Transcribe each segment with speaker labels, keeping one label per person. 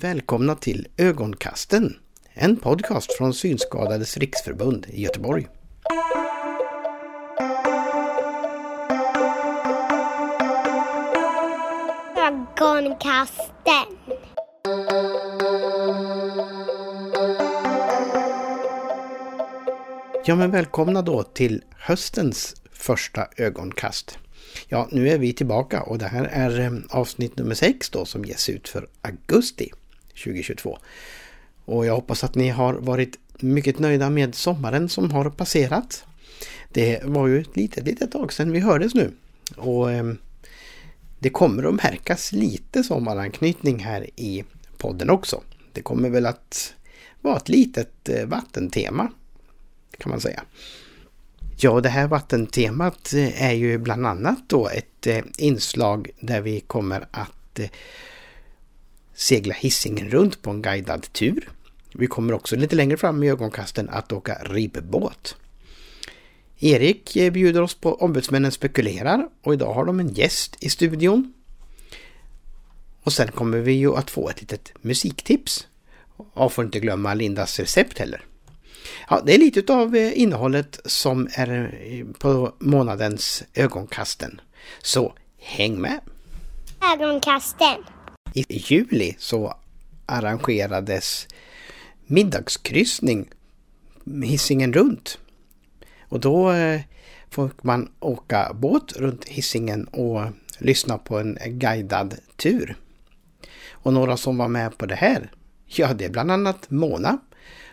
Speaker 1: Välkomna till Ögonkasten, en podcast från Synskadades riksförbund i Göteborg.
Speaker 2: Ögonkasten.
Speaker 1: Ja men välkomna då till höstens första ögonkast. Ja, nu är vi tillbaka och det här är eh, avsnitt nummer 6 då som ges ut för augusti 2022. Och jag hoppas att ni har varit mycket nöjda med sommaren som har passerat. Det var ju ett litet, litet tag sedan vi hördes nu. Och ehm, det kommer att märkas lite sommaranknytning här i podden också. Det kommer väl att vara ett litet eh, vattentema kan man säga. Ja, det här vattentemat eh, är ju bland annat då ett eh, inslag där vi kommer att segla hissingen runt på en guidad tur. Vi kommer också lite längre fram i ögonkasten att åka ribbåt. Erik bjuder oss på Ombudsmännen spekulerar och idag har de en gäst i studion. Och sen kommer vi ju att få ett litet musiktips. Och får inte glömma Lindas recept heller. Ja, det är lite av eh, innehållet som är eh, på månadens ögonkasten. Så häng med!
Speaker 2: Ögonkasten.
Speaker 1: I juli så arrangerades middagskryssning hissingen runt. Och då eh, fick man åka båt runt hissingen och lyssna på en guidad tur. Och några som var med på det här, ja det är bland annat Mona.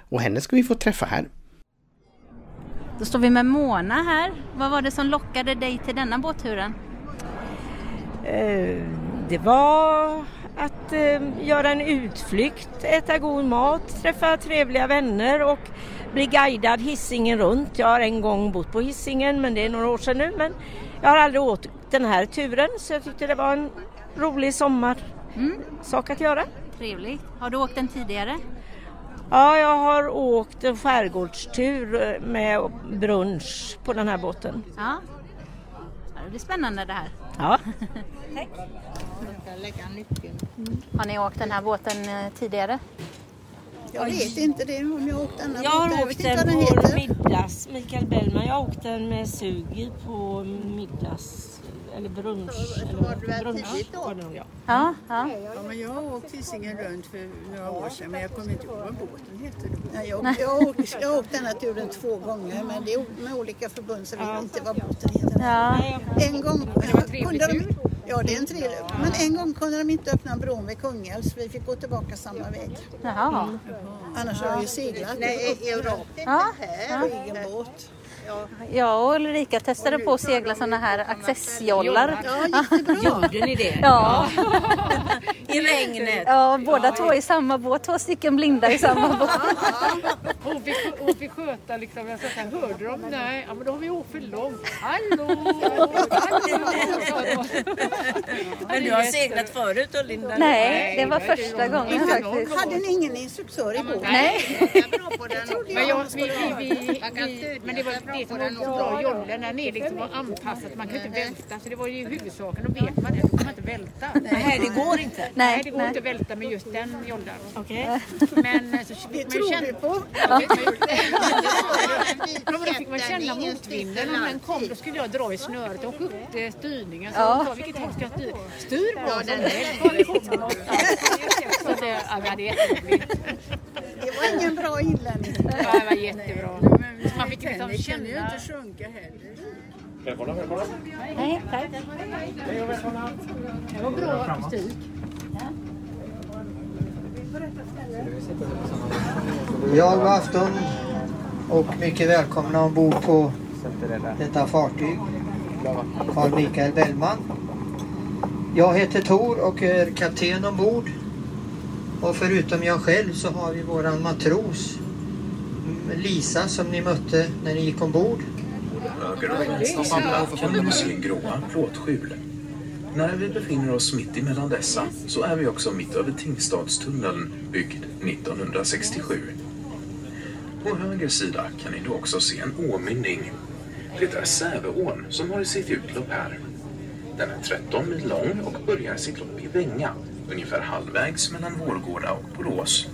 Speaker 1: Och henne ska vi få träffa här.
Speaker 3: Då står vi med Mona här. Vad var det som lockade dig till denna båtturen?
Speaker 4: Eh, det var att eh, göra en utflykt, äta god mat, träffa trevliga vänner och bli guidad Hisingen runt. Jag har en gång bott på Hisingen men det är några år sedan nu men jag har aldrig åkt den här turen så jag tyckte det var en rolig sommarsak mm. att göra.
Speaker 3: Trevligt. Har du åkt den tidigare?
Speaker 4: Ja, jag har åkt en skärgårdstur med brunch på den här båten.
Speaker 3: Ja, det blir spännande det här.
Speaker 4: Ja.
Speaker 3: Tack. Har ni åkt den här båten eh, tidigare?
Speaker 5: Jag vet inte det om jag har åkt denna
Speaker 4: Jag har
Speaker 5: båten.
Speaker 4: åkt den på middags, Mikael Bellman, jag har åkt den med Sugi på middags eller brunch. Eller
Speaker 5: Var där
Speaker 4: brunch
Speaker 5: tidigt då?
Speaker 4: var det ja.
Speaker 3: Ja, ja.
Speaker 6: Ja, men jag har åkt Hisingen runt för några år sedan men jag kommer inte ihåg vad båten hette då.
Speaker 5: Nej, jag, jag, har åkt, jag har åkt denna turen två gånger men det är med olika förbund så jag vet inte vad båten heter.
Speaker 3: ja.
Speaker 5: En gång kunde de, Ja, det är en trevlig. Men en gång kunde de inte öppna bron vid Kungälv så vi fick gå tillbaka samma väg.
Speaker 3: Jaha.
Speaker 5: Annars har jag ju seglat.
Speaker 2: Nej, i Europa.
Speaker 3: Ja.
Speaker 5: På egen båt.
Speaker 3: Jag och Ulrika testade på att segla sådana här accessjollar.
Speaker 5: Ja.
Speaker 4: Gjorde ni det?
Speaker 3: Ja,
Speaker 4: regnet?
Speaker 3: ja, båda två i samma båt, två stycken blinda i samma båt.
Speaker 7: Hon fick, hon fick sköta liksom, jag sa så här, hörde de? Nej, ja, men då har vi åkt för långt. Hallå, hallå.
Speaker 4: Men du har seglat förut och Linda?
Speaker 3: Nej, det var första gången faktiskt.
Speaker 5: Hade ni ingen instruktör i båten?
Speaker 3: Nej,
Speaker 7: Men, jag, vi, vi, vi, men det var det som var så bra jollen, den är liksom anpassad, man kan inte välta. Så det var ju huvudsaken, då vet man det, då kan man inte välta.
Speaker 4: Nej, det går inte.
Speaker 7: Nej, det
Speaker 3: nej,
Speaker 7: går
Speaker 3: nej.
Speaker 7: inte att välta med just den jollen.
Speaker 4: Okej.
Speaker 7: Men eh, så
Speaker 5: Det tror
Speaker 7: känna,
Speaker 5: vi på.
Speaker 7: Ja, men då fick man känna motvinden. Om den kom då skulle jag dra i snöret och skjutte styrningen. Så
Speaker 3: Ja.
Speaker 7: jag sa, vilket håll ska jag styra? Styr bara. Ja, den Så det, ja, vi hade jätteroligt.
Speaker 5: Det var ingen bra inlärning.
Speaker 7: Ja, det var jättebra. Så man fick liksom
Speaker 6: kan ju
Speaker 7: känna.
Speaker 6: inte sjunka heller.
Speaker 3: nej, tack.
Speaker 7: Det var bra akustik.
Speaker 8: Ja, god afton och mycket välkomna ombord på detta fartyg. Carl Mikael Bellman. Jag heter Tor och är kapten ombord. Och förutom jag själv så har vi våran matros Lisa som ni mötte när ni gick ombord.
Speaker 9: Höger och vänster sida kan gråa plåtskjul. När vi befinner oss mitt emellan dessa så är vi också mitt över Tingstadstunneln byggd 1967. På höger sida kan ni då också se en åmynning. Det är Säveån som har sitt utlopp här. Den är 13 mil lång och börjar sitt lopp i Vänga ungefär halvvägs mellan Vårgårda och Borås.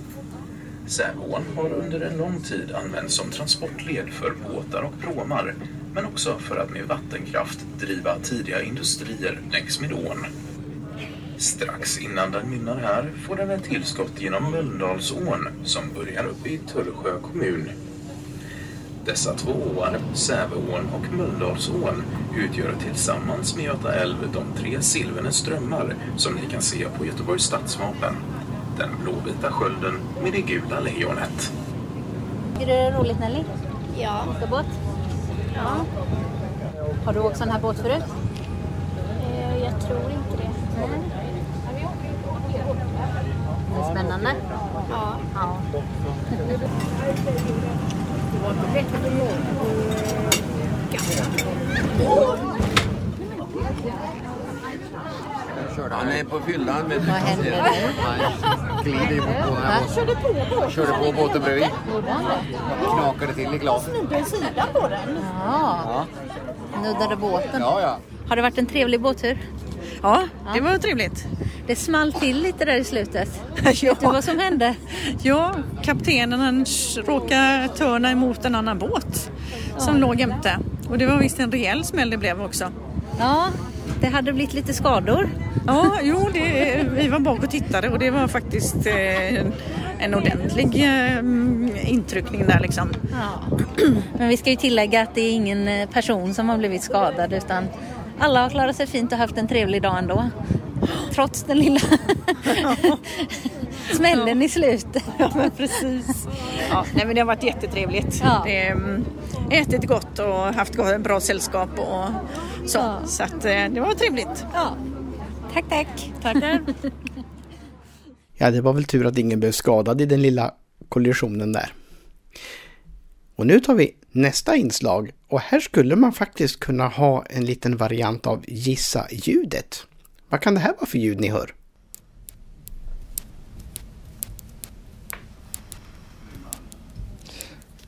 Speaker 9: Säveån har under en lång tid använts som transportled för båtar och pråmar men också för att med vattenkraft driva tidiga industrier längs med ån. Strax innan den mynnar här får den ett tillskott genom Mölndalsån som börjar uppe i Tullsjö kommun. Dessa två åar, Säveån och Mölndalsån, utgör tillsammans med Göta älv de tre Silvernes strömmar som ni kan se på Göteborgs stadsvapen. Den blåvita skölden med det gula lejonet.
Speaker 3: Är det roligt Nelly?
Speaker 2: Ja.
Speaker 3: Båt? Ja. Har du åkt sån här båt förut?
Speaker 2: Eh, Jag tror inte det.
Speaker 3: Det är spännande.
Speaker 2: Ja.
Speaker 3: Ja.
Speaker 10: Han är på fyllan. Med
Speaker 3: Vad händer nu?
Speaker 10: Han glider ju på den här båten. Körde på båten bredvid.
Speaker 3: Gjorde han det?
Speaker 10: Knakade till i glaset.
Speaker 3: Ja. Nuddade båten.
Speaker 10: Ja, ja.
Speaker 3: Har det varit en trevlig båttur?
Speaker 11: Ja, det var trevligt.
Speaker 3: Det small till lite där i slutet.
Speaker 11: ja.
Speaker 3: Vet du vad som hände?
Speaker 11: Ja, kaptenen han råkade törna emot en annan båt som låg jämte. Och det var visst en rejäl smäll det blev också.
Speaker 3: Ja, det hade blivit lite skador.
Speaker 11: Ja, jo, det, vi var bak och tittade och det var faktiskt eh, en ordentlig eh, intryckning där liksom.
Speaker 3: Ja. Men vi ska ju tillägga att det är ingen eh, person som har blivit skadad utan alla har klarat sig fint och haft en trevlig dag ändå. Trots den lilla smällen i slutet.
Speaker 11: Ja, men precis. Ja, nej, men det har varit jättetrevligt.
Speaker 3: Ja.
Speaker 11: Det, mm, ätit gott och haft bra sällskap och så.
Speaker 3: Ja.
Speaker 11: Så att, eh, det var trevligt.
Speaker 3: Ja. Tack, tack.
Speaker 11: Tackar.
Speaker 1: Ja, det var väl tur att ingen blev skadad i den lilla kollisionen där. Och nu tar vi nästa inslag och här skulle man faktiskt kunna ha en liten variant av gissa ljudet. Vad kan det här vara för ljud ni hör?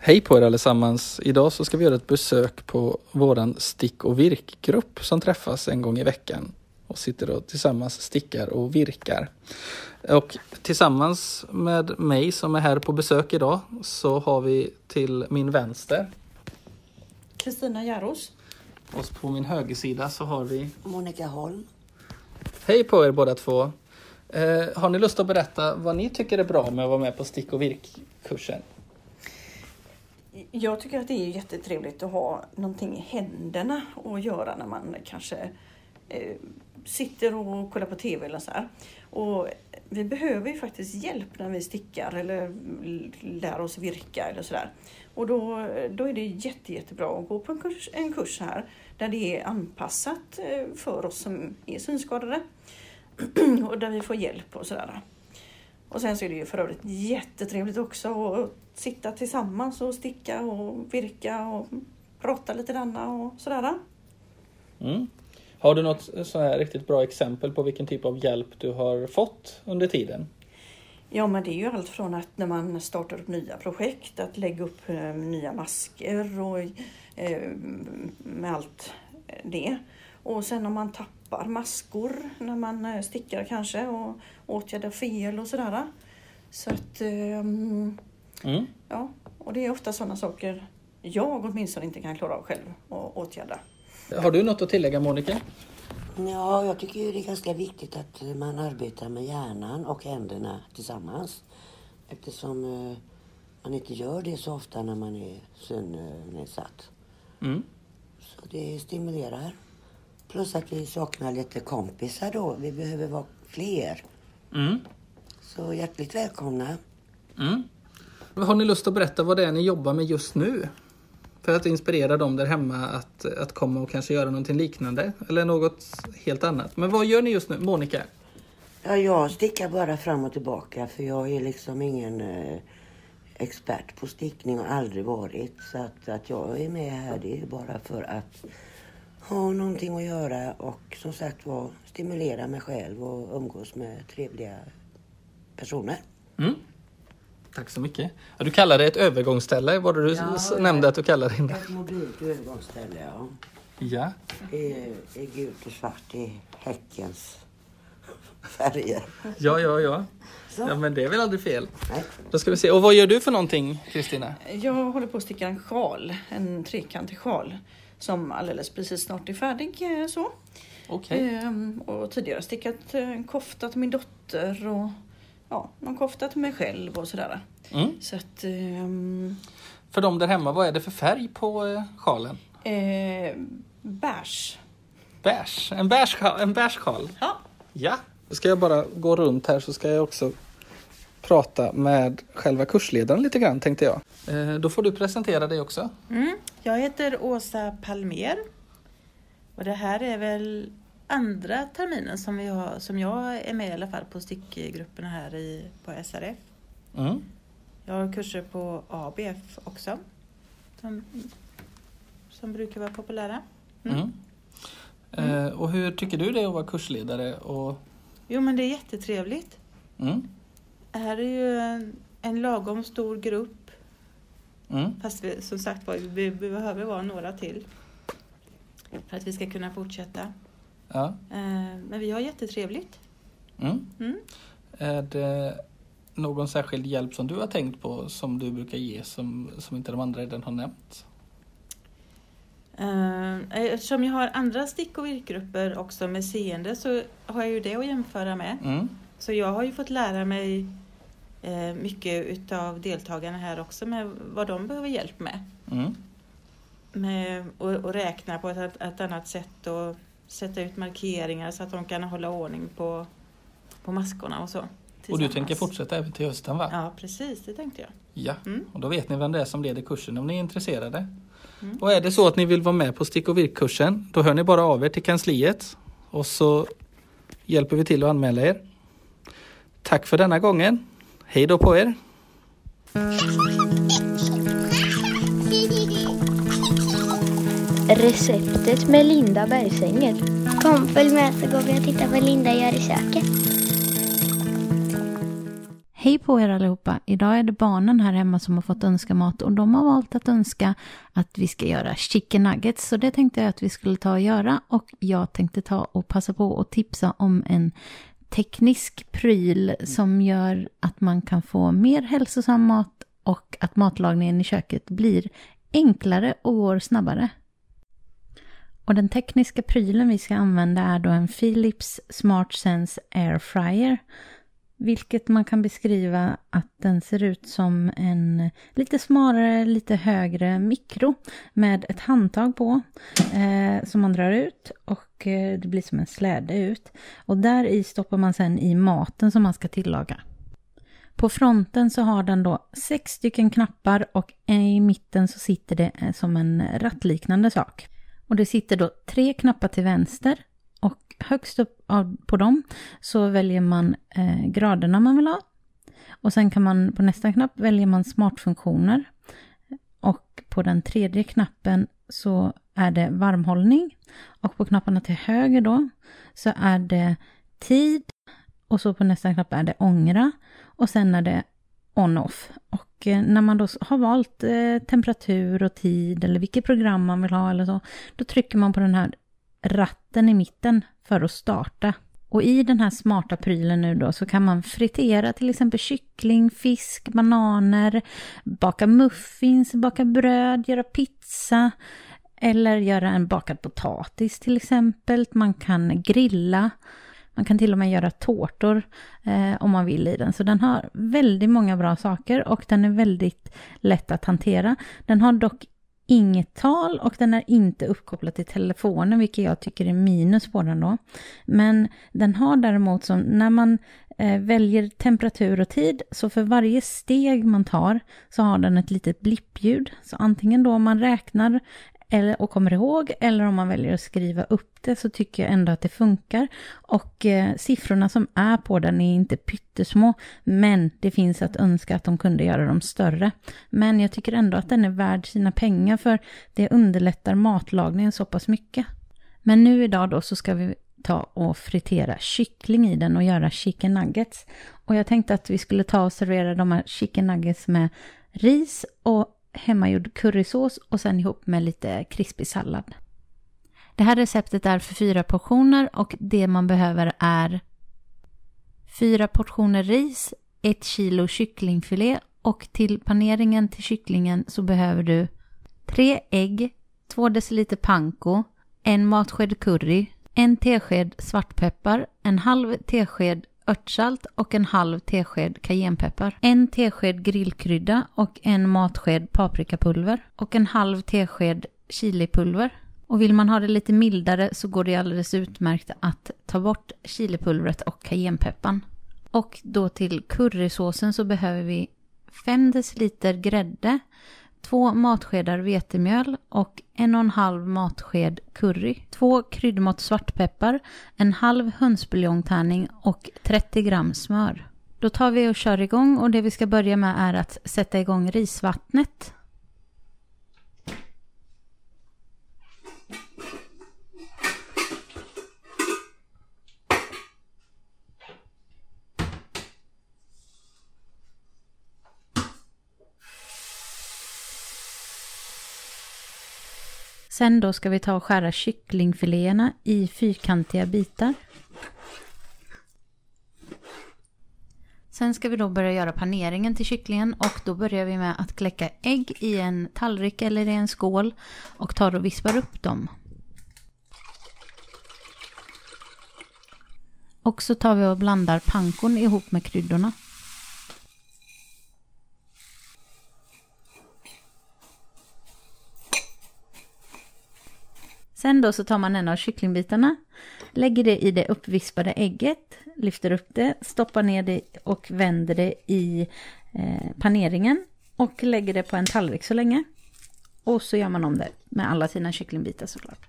Speaker 12: Hej på er allesammans! Idag så ska vi göra ett besök på våran stick och virkgrupp som träffas en gång i veckan och sitter och tillsammans stickar och virkar. Och tillsammans med mig som är här på besök idag så har vi till min vänster
Speaker 11: Kristina Jaros.
Speaker 12: och på min högersida så har vi
Speaker 13: Monica Holm.
Speaker 12: Hej på er båda två! Eh, har ni lust att berätta vad ni tycker är bra med att vara med på stick och virkkursen?
Speaker 14: Jag tycker att det är jättetrevligt att ha någonting i händerna att göra när man kanske eh, sitter och kollar på TV eller så här. Och vi behöver ju faktiskt hjälp när vi stickar eller lär oss virka eller sådär. Och då, då är det jätte, jättebra att gå på en kurs, en kurs här där det är anpassat eh, för oss som är synskadade. och där vi får hjälp och sådär. Och sen så är det ju för övrigt jättetrevligt också att sitta tillsammans och sticka och virka och prata lite grann och sådär.
Speaker 12: Mm. Har du något så här riktigt bra exempel på vilken typ av hjälp du har fått under tiden?
Speaker 14: Ja, men det är ju allt från att när man startar upp nya projekt, att lägga upp eh, nya masker och eh, med allt det. Och sen om man tappar maskor när man eh, stickar kanske och åtgärdar fel och sådär. Så att, ehm,
Speaker 12: Mm.
Speaker 14: ja, och det är ofta sådana saker jag åtminstone inte kan klara av själv att åtgärda.
Speaker 12: Har du något att tillägga Monica?
Speaker 13: Ja, jag tycker ju det är ganska viktigt att man arbetar med hjärnan och händerna tillsammans. Eftersom eh, man inte gör det så ofta när man är synnedsatt.
Speaker 12: Mm.
Speaker 13: Så det stimulerar. Plus att vi saknar lite kompisar då. Vi behöver vara fler.
Speaker 12: Mm.
Speaker 13: Så hjärtligt välkomna.
Speaker 12: Mm. Har ni lust att berätta vad det är ni jobbar med just nu? För att inspirera dem där hemma att, att komma och kanske göra någonting liknande eller något helt annat. Men vad gör ni just nu? Monica?
Speaker 13: Ja, jag stickar bara fram och tillbaka för jag är liksom ingen eh, expert på stickning och aldrig varit. Så att, att jag är med här det är bara för att ha någonting att göra och som sagt var stimulera mig själv och umgås med trevliga personer.
Speaker 12: Mm. Tack så mycket. Ja, du kallar det ett övergångsställe, var det du
Speaker 13: Ja,
Speaker 12: nämnde att du kallade det?
Speaker 13: Ett mobilt övergångsställe, ja.
Speaker 12: Ja.
Speaker 13: Är, är gult och svart i Häckens färger.
Speaker 12: Ja, ja, ja.
Speaker 13: Så.
Speaker 12: Ja, men det är väl aldrig fel.
Speaker 13: Nej.
Speaker 12: Då ska vi se. Och vad gör du för någonting, Kristina?
Speaker 15: Jag håller på att sticka en sjal, en trekantig sjal som alldeles precis snart är färdig. eh, Så.
Speaker 12: Okej.
Speaker 15: Ehm, och tidigare stickat eh, en kofta till min dotter och ja, någon kofta till mig själv och sådär.
Speaker 12: Mm.
Speaker 15: Så att... ehm,
Speaker 12: För dem där hemma, vad är det för färg på eh, sjalen?
Speaker 15: eh, beige.
Speaker 12: Beige. En beige, sja- en beige sjal?
Speaker 15: Ja.
Speaker 12: Ja. Ska jag bara gå runt här så ska jag också prata med själva kursledaren lite grann tänkte jag. Eh, då får du presentera dig också.
Speaker 16: Mm. Jag heter Åsa Palmer. Och det här är väl andra terminen som, vi har, som jag är med i alla fall på stickgrupperna här i, på SRF.
Speaker 12: Mm.
Speaker 16: Jag har kurser på ABF också. Som, som brukar vara populära.
Speaker 12: Mm. Eh, och hur tycker du det är att vara kursledare? Och,
Speaker 16: Jo men det är jättetrevligt.
Speaker 12: mm.
Speaker 16: Det här är ju en, en lagom stor grupp.
Speaker 12: Mm.
Speaker 16: Fast vi, som sagt var, vi, vi behöver vara några till. För att vi ska kunna fortsätta.
Speaker 12: Ja.
Speaker 16: Eh, Men vi har jättetrevligt.
Speaker 12: Mm.
Speaker 16: Mm.
Speaker 12: Är det någon särskild hjälp som du har tänkt på som du brukar ge som, som inte de andra redan har nämnt?
Speaker 16: Eh, Eftersom jag har andra stick och virkgrupper också med seende så har jag ju det att jämföra med.
Speaker 12: Mm.
Speaker 16: Så jag har ju fått lära mig eh, mycket utav deltagarna här också med vad de behöver hjälp med.
Speaker 12: Mm.
Speaker 16: med och, och räkna på ett, ett annat sätt och sätta ut markeringar så att de kan hålla ordning på, på maskorna och så.
Speaker 12: Och du tänker fortsätta även till hösten va?
Speaker 16: Ja, precis, det tänkte jag.
Speaker 12: Ja,
Speaker 16: Mm.
Speaker 12: och då vet ni vem det är som leder kursen om ni är intresserade.
Speaker 16: Mm.
Speaker 12: Och är det så att ni vill vara med på stick och virkkursen då hör ni bara av er till kansliet och så hjälper vi till att anmäla er. Tack för denna gången. Hej då på er!
Speaker 17: Receptet med Linda Bergsänger. Kom, följ med så går vi och tittar vad Linda gör i köket.
Speaker 3: Hej på er allihopa! Idag är det barnen här hemma som har fått önska mat och de har valt att önska att vi ska göra chicken nuggets. Så det tänkte jag att vi skulle ta och göra och jag tänkte ta och passa på och tipsa om en teknisk pryl som gör att man kan få mer hälsosam mat och att matlagningen i köket blir enklare och går snabbare. Och den tekniska prylen vi ska använda är då en Philips SmartSense AirFryer. Air Fryer. Vilket man kan beskriva att den ser ut som en lite smalare, lite högre mikro med ett handtag på eh, som man drar ut och eh, det blir som en släde ut. Och där i stoppar man sen i maten som man ska tillaga. På fronten så har den då sex stycken knappar och i mitten så sitter det eh, som en rattliknande sak. Och det sitter då tre knappar till vänster och högst upp på dem så väljer man eh, graderna man vill ha. Och sen kan man på nästa knapp väljer man smartfunktioner. Och på den tredje knappen så är det varmhållning. Och på knapparna till höger då så är det tid. Och så på nästa knapp är det ångra. Och sen är det on-off. Och eh, när man då har valt eh, temperatur och tid eller vilket program man vill ha eller så, då trycker man på den här ratten i mitten för att starta. Och i den här smarta prylen nu då så kan man fritera till exempel kyckling, fisk, bananer, baka muffins, baka bröd, göra pizza eller göra en bakad potatis till exempel. Man kan grilla. Man kan till och med göra tårtor eh, om man vill i den. Så den har väldigt många bra saker och den är väldigt lätt att hantera. Den har dock inget tal och den är inte uppkopplad till telefonen, vilket jag tycker är minus på den då. Men den har däremot som när man eh, väljer temperatur och tid, så för varje steg man tar så har den ett litet blippljud. Så antingen då om man räknar eller, och kommer ihåg eller om man väljer att skriva upp det så tycker jag ändå att det funkar. Och eh, siffrorna som är på den är inte pyttesmå men det finns att önska att de kunde göra dem större. Men jag tycker ändå att den är värd sina pengar för det underlättar matlagningen så pass mycket. Men nu idag då så ska vi ta och fritera kyckling i den och göra chicken nuggets. Och jag tänkte att vi skulle ta och servera de här chicken nuggets med ris och hemmagjord currysås och sen ihop med lite krispig sallad. Det här receptet är för fyra portioner och det man behöver är fyra portioner ris, ett kilo kycklingfilé och till paneringen till kycklingen så behöver du tre ägg, två deciliter panko, en matsked curry, en tesked svartpeppar, en halv tesked örtsalt och en halv tesked cayennepeppar, en tesked grillkrydda och en matsked paprikapulver och en halv tesked chilipulver. Och vill man ha det lite mildare så går det alldeles utmärkt att ta bort chilipulvret och cayennepepparn. Och då till currysåsen så behöver vi 5 deciliter grädde, 2 matskedar vetemjöl och en och en halv matsked curry, 2 kryddmått svartpeppar, en halv hönsbuljongtärning och 30 gram smör. Då tar vi och kör igång och det vi ska börja med är att sätta igång risvattnet. Sen då ska vi ta och skära kycklingfiléerna i fyrkantiga bitar. Sen ska vi då börja göra paneringen till kycklingen och då börjar vi med att kläcka ägg i en tallrik eller i en skål och tar och vispar upp dem. Och så tar vi och blandar pankon ihop med kryddorna. Sen då så tar man en av kycklingbitarna, lägger det i det uppvispade ägget, lyfter upp det, stoppar ner det och vänder det i eh, paneringen och lägger det på en tallrik så länge. Och så gör man om det med alla sina kycklingbitar såklart.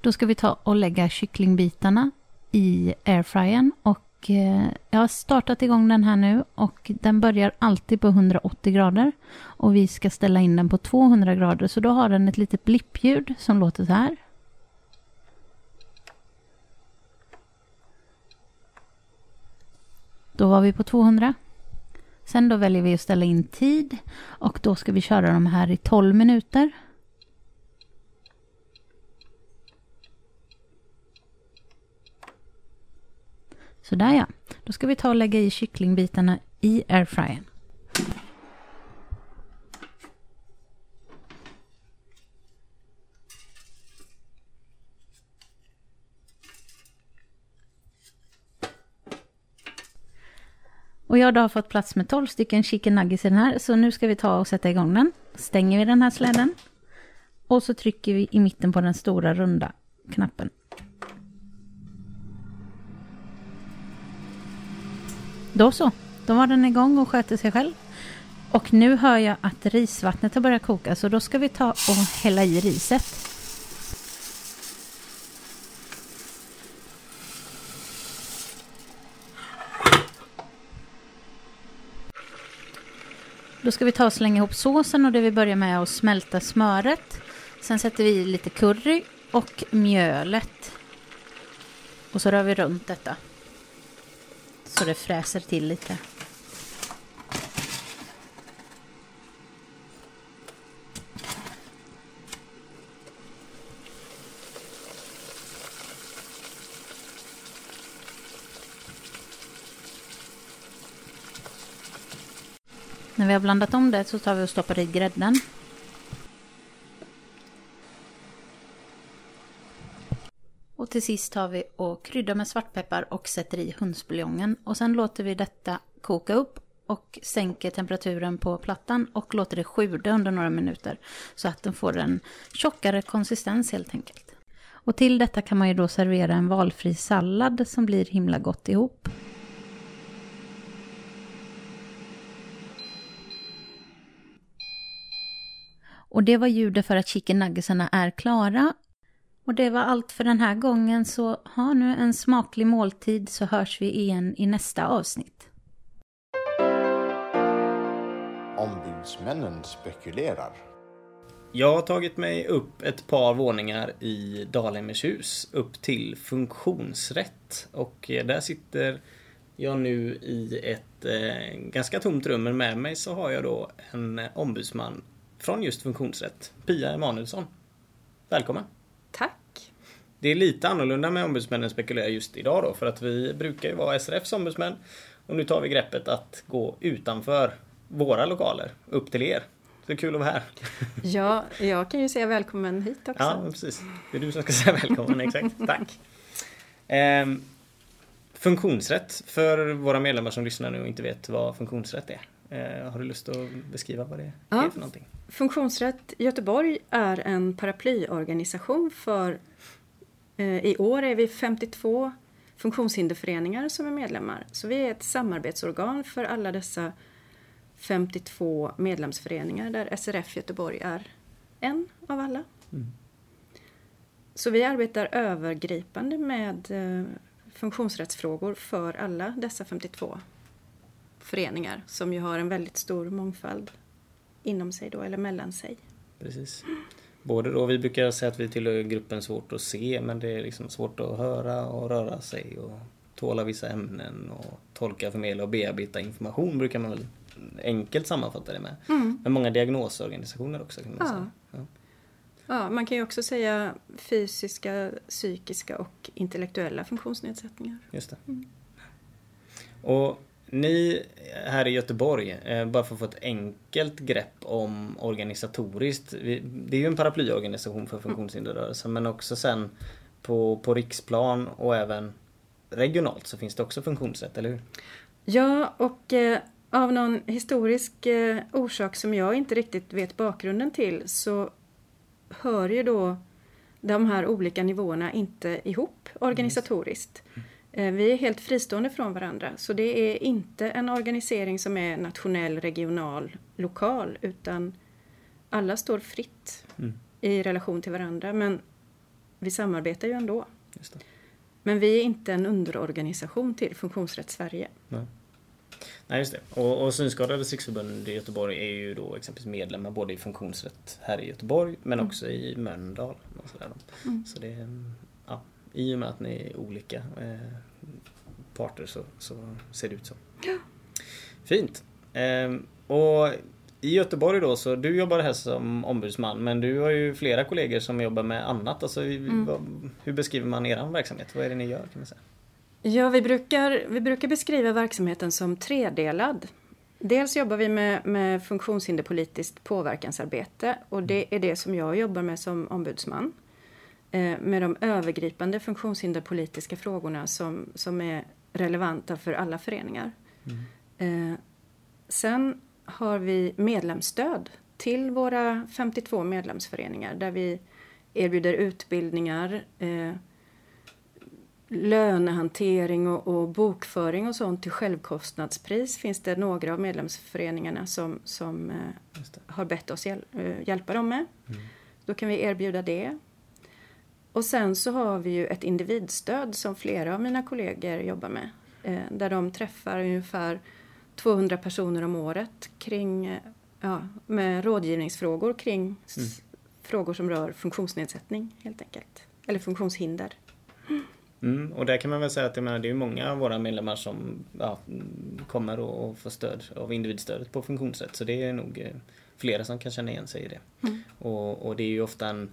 Speaker 3: Då ska vi ta och lägga kycklingbitarna i airfryern och och eh, jag har startat igång den här nu och den börjar alltid på 180 grader och vi ska ställa in den på 200 grader så då har den ett litet blippljud som låter så här. Då var vi på 200. Sen då väljer vi att ställa in tid och då ska vi köra de här i 12 minuter. Sådär ja. Då ska vi ta och lägga i kycklingbitarna i airfryern. Och jag har då fått plats med 12 stycken chicken nuggets i den här. Så nu ska vi ta och sätta igång den. Stänger vi den här släden. Och så trycker vi i mitten på den stora runda knappen. Då så, då var den igång och sköter sig själv. Och nu hör jag att risvattnet har börjat koka så då ska vi ta och hälla i riset. Då ska vi ta och slänga ihop såsen och det vi börjar med är att smälta smöret. Sen sätter vi i lite curry och mjölet. Och så rör vi runt detta. Så det fräser till lite. När vi har blandat om det så tar vi och stoppar i grädden. Och till sist tar vi och kryddar med svartpeppar och sätter i hönsbuljongen. Och sen låter vi detta koka upp och sänker temperaturen på plattan och låter det sjuda under några minuter. Så att den får en tjockare konsistens helt enkelt. Och till detta kan man ju då servera en valfri sallad som blir himla gott ihop. Och det var ljudet för att chicken nuggetsarna är klara. Och det var allt för den här gången så ha nu en smaklig måltid så hörs vi igen i nästa avsnitt.
Speaker 18: Ombudsmännen spekulerar.
Speaker 19: Jag har tagit mig upp ett par våningar i Dalhemmershus upp till funktionsrätt och eh, där sitter jag nu i ett eh, ganska tomt rum men med mig så har jag då en ombudsman från just funktionsrätt, Pia Emanuelsson. Välkommen!
Speaker 14: Tack!
Speaker 19: Det är lite annorlunda med ombudsmännen spekulerar just idag då för att vi brukar ju vara SRFs ombudsmän och nu tar vi greppet att gå utanför våra lokaler upp till er. Så det är kul att vara här.
Speaker 14: Ja, jag kan ju säga välkommen hit också.
Speaker 19: Ja, precis. Det är du som ska säga välkommen, exakt. Tack. Ehm, funktionsrätt för våra medlemmar som lyssnar nu och inte vet vad funktionsrätt är. Ehm, har du lust att beskriva vad det
Speaker 14: Ja.
Speaker 19: är för någonting?
Speaker 14: Funktionsrätt Göteborg är en paraplyorganisation för eh, i år är vi 52 funktionshinderföreningar som är medlemmar. Så vi är ett samarbetsorgan för alla dessa 52 medlemsföreningar där SRF Göteborg är en av alla.
Speaker 19: Mm.
Speaker 14: Så vi arbetar övergripande med eh, funktionsrättsfrågor för alla dessa 52 föreningar som ju har en väldigt stor mångfald inom sig då, eller mellan sig.
Speaker 19: Precis. Både då, vi brukar säga att vi tillhör gruppen svårt att se men det är liksom svårt att höra och röra sig och tåla vissa ämnen och tolka, förmedla och bearbeta information brukar man väl enkelt sammanfatta det med.
Speaker 14: Mm.
Speaker 19: Men många diagnosorganisationer också kan man
Speaker 14: Ja.
Speaker 19: säga. Ja.
Speaker 14: Ja, man kan ju också säga fysiska, psykiska och intellektuella funktionsnedsättningar.
Speaker 19: Just det.
Speaker 14: Mm.
Speaker 19: Och ni här i Göteborg, eh, bara för att få ett enkelt grepp om organisatoriskt. Det är ju en paraplyorganisation för funktionshinderrörelsen men också sen på, på riksplan och även regionalt så finns det också funktionsrätt, eller hur?
Speaker 14: Ja, och eh, av någon historisk eh, orsak som jag inte riktigt vet bakgrunden till så hör ju då de här olika nivåerna inte ihop organisatoriskt. Eh, Vi är helt fristående från varandra så det är inte en organisering som är nationell, regional, lokal utan alla står fritt
Speaker 19: Mm.
Speaker 14: i relation till varandra men vi samarbetar ju ändå. Men vi är inte en underorganisation till Funktionsrätt Sverige.
Speaker 19: Nej. Nej, just det. Och, och Synskadades riksförbund i Göteborg är ju då exempelvis medlemmar både i funktionsrätt här i Göteborg men
Speaker 14: Mm.
Speaker 19: också i Mölndal. Och sådär.
Speaker 14: Mm.
Speaker 19: Så det i och med att ni är olika eh, parter så, så ser det ut så. Fint. Ehm, och i Göteborg då, så du jobbar här som ombudsman men du har ju flera kollegor som jobbar med annat. Alltså,
Speaker 14: Mm.
Speaker 19: vad, hur beskriver man er verksamhet? Vad är det ni gör kan man säga?
Speaker 14: Ja, vi brukar, vi brukar beskriva verksamheten som tredelad. Dels jobbar vi med, med funktionshinderpolitiskt påverkansarbete och det är det som jag jobbar med som ombudsman. Eh, med de övergripande funktionshinderpolitiska frågorna som, som är relevanta för alla föreningar. Eh, sen har vi medlemsstöd till våra 52 medlemsföreningar där vi erbjuder utbildningar, eh, lönehantering och, och bokföring och sånt till självkostnadspris finns det några av medlemsföreningarna som, som eh, har bett oss hjäl- hjälpa dem med. Då kan vi erbjuda det. Och sen så har vi ju ett individstöd som flera av mina kollegor jobbar med. Eh, där de träffar ungefär 200 personer om året kring, eh, ja, med rådgivningsfrågor kring
Speaker 19: Mm.
Speaker 14: frågor som rör funktionsnedsättning helt enkelt. Eller funktionshinder.
Speaker 19: Mm, och där kan man väl säga att menar, det är många av våra medlemmar som ja, mm, kommer och, och får stöd av individstödet på funktionsrätt. Så det är nog eh, flera som kan känna igen sig i det.
Speaker 14: Mm.
Speaker 19: Och, och det är ju ofta en,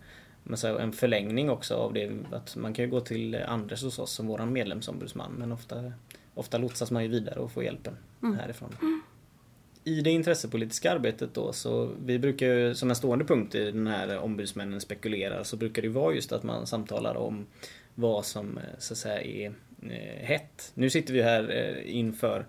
Speaker 19: man säger, en förlängning också av det. Att man kan ju gå till Anders hos oss som våran medlemsombudsman men ofta, ofta lotsas man ju vidare och får hjälpen
Speaker 14: Mm.
Speaker 19: härifrån. I det intressepolitiska arbetet då så vi brukar ju som en stående punkt i den här ombudsmännen spekulerar så brukar det ju vara just att man samtalar om vad som eh, så att säga är eh, hett. Nu sitter vi här eh, inför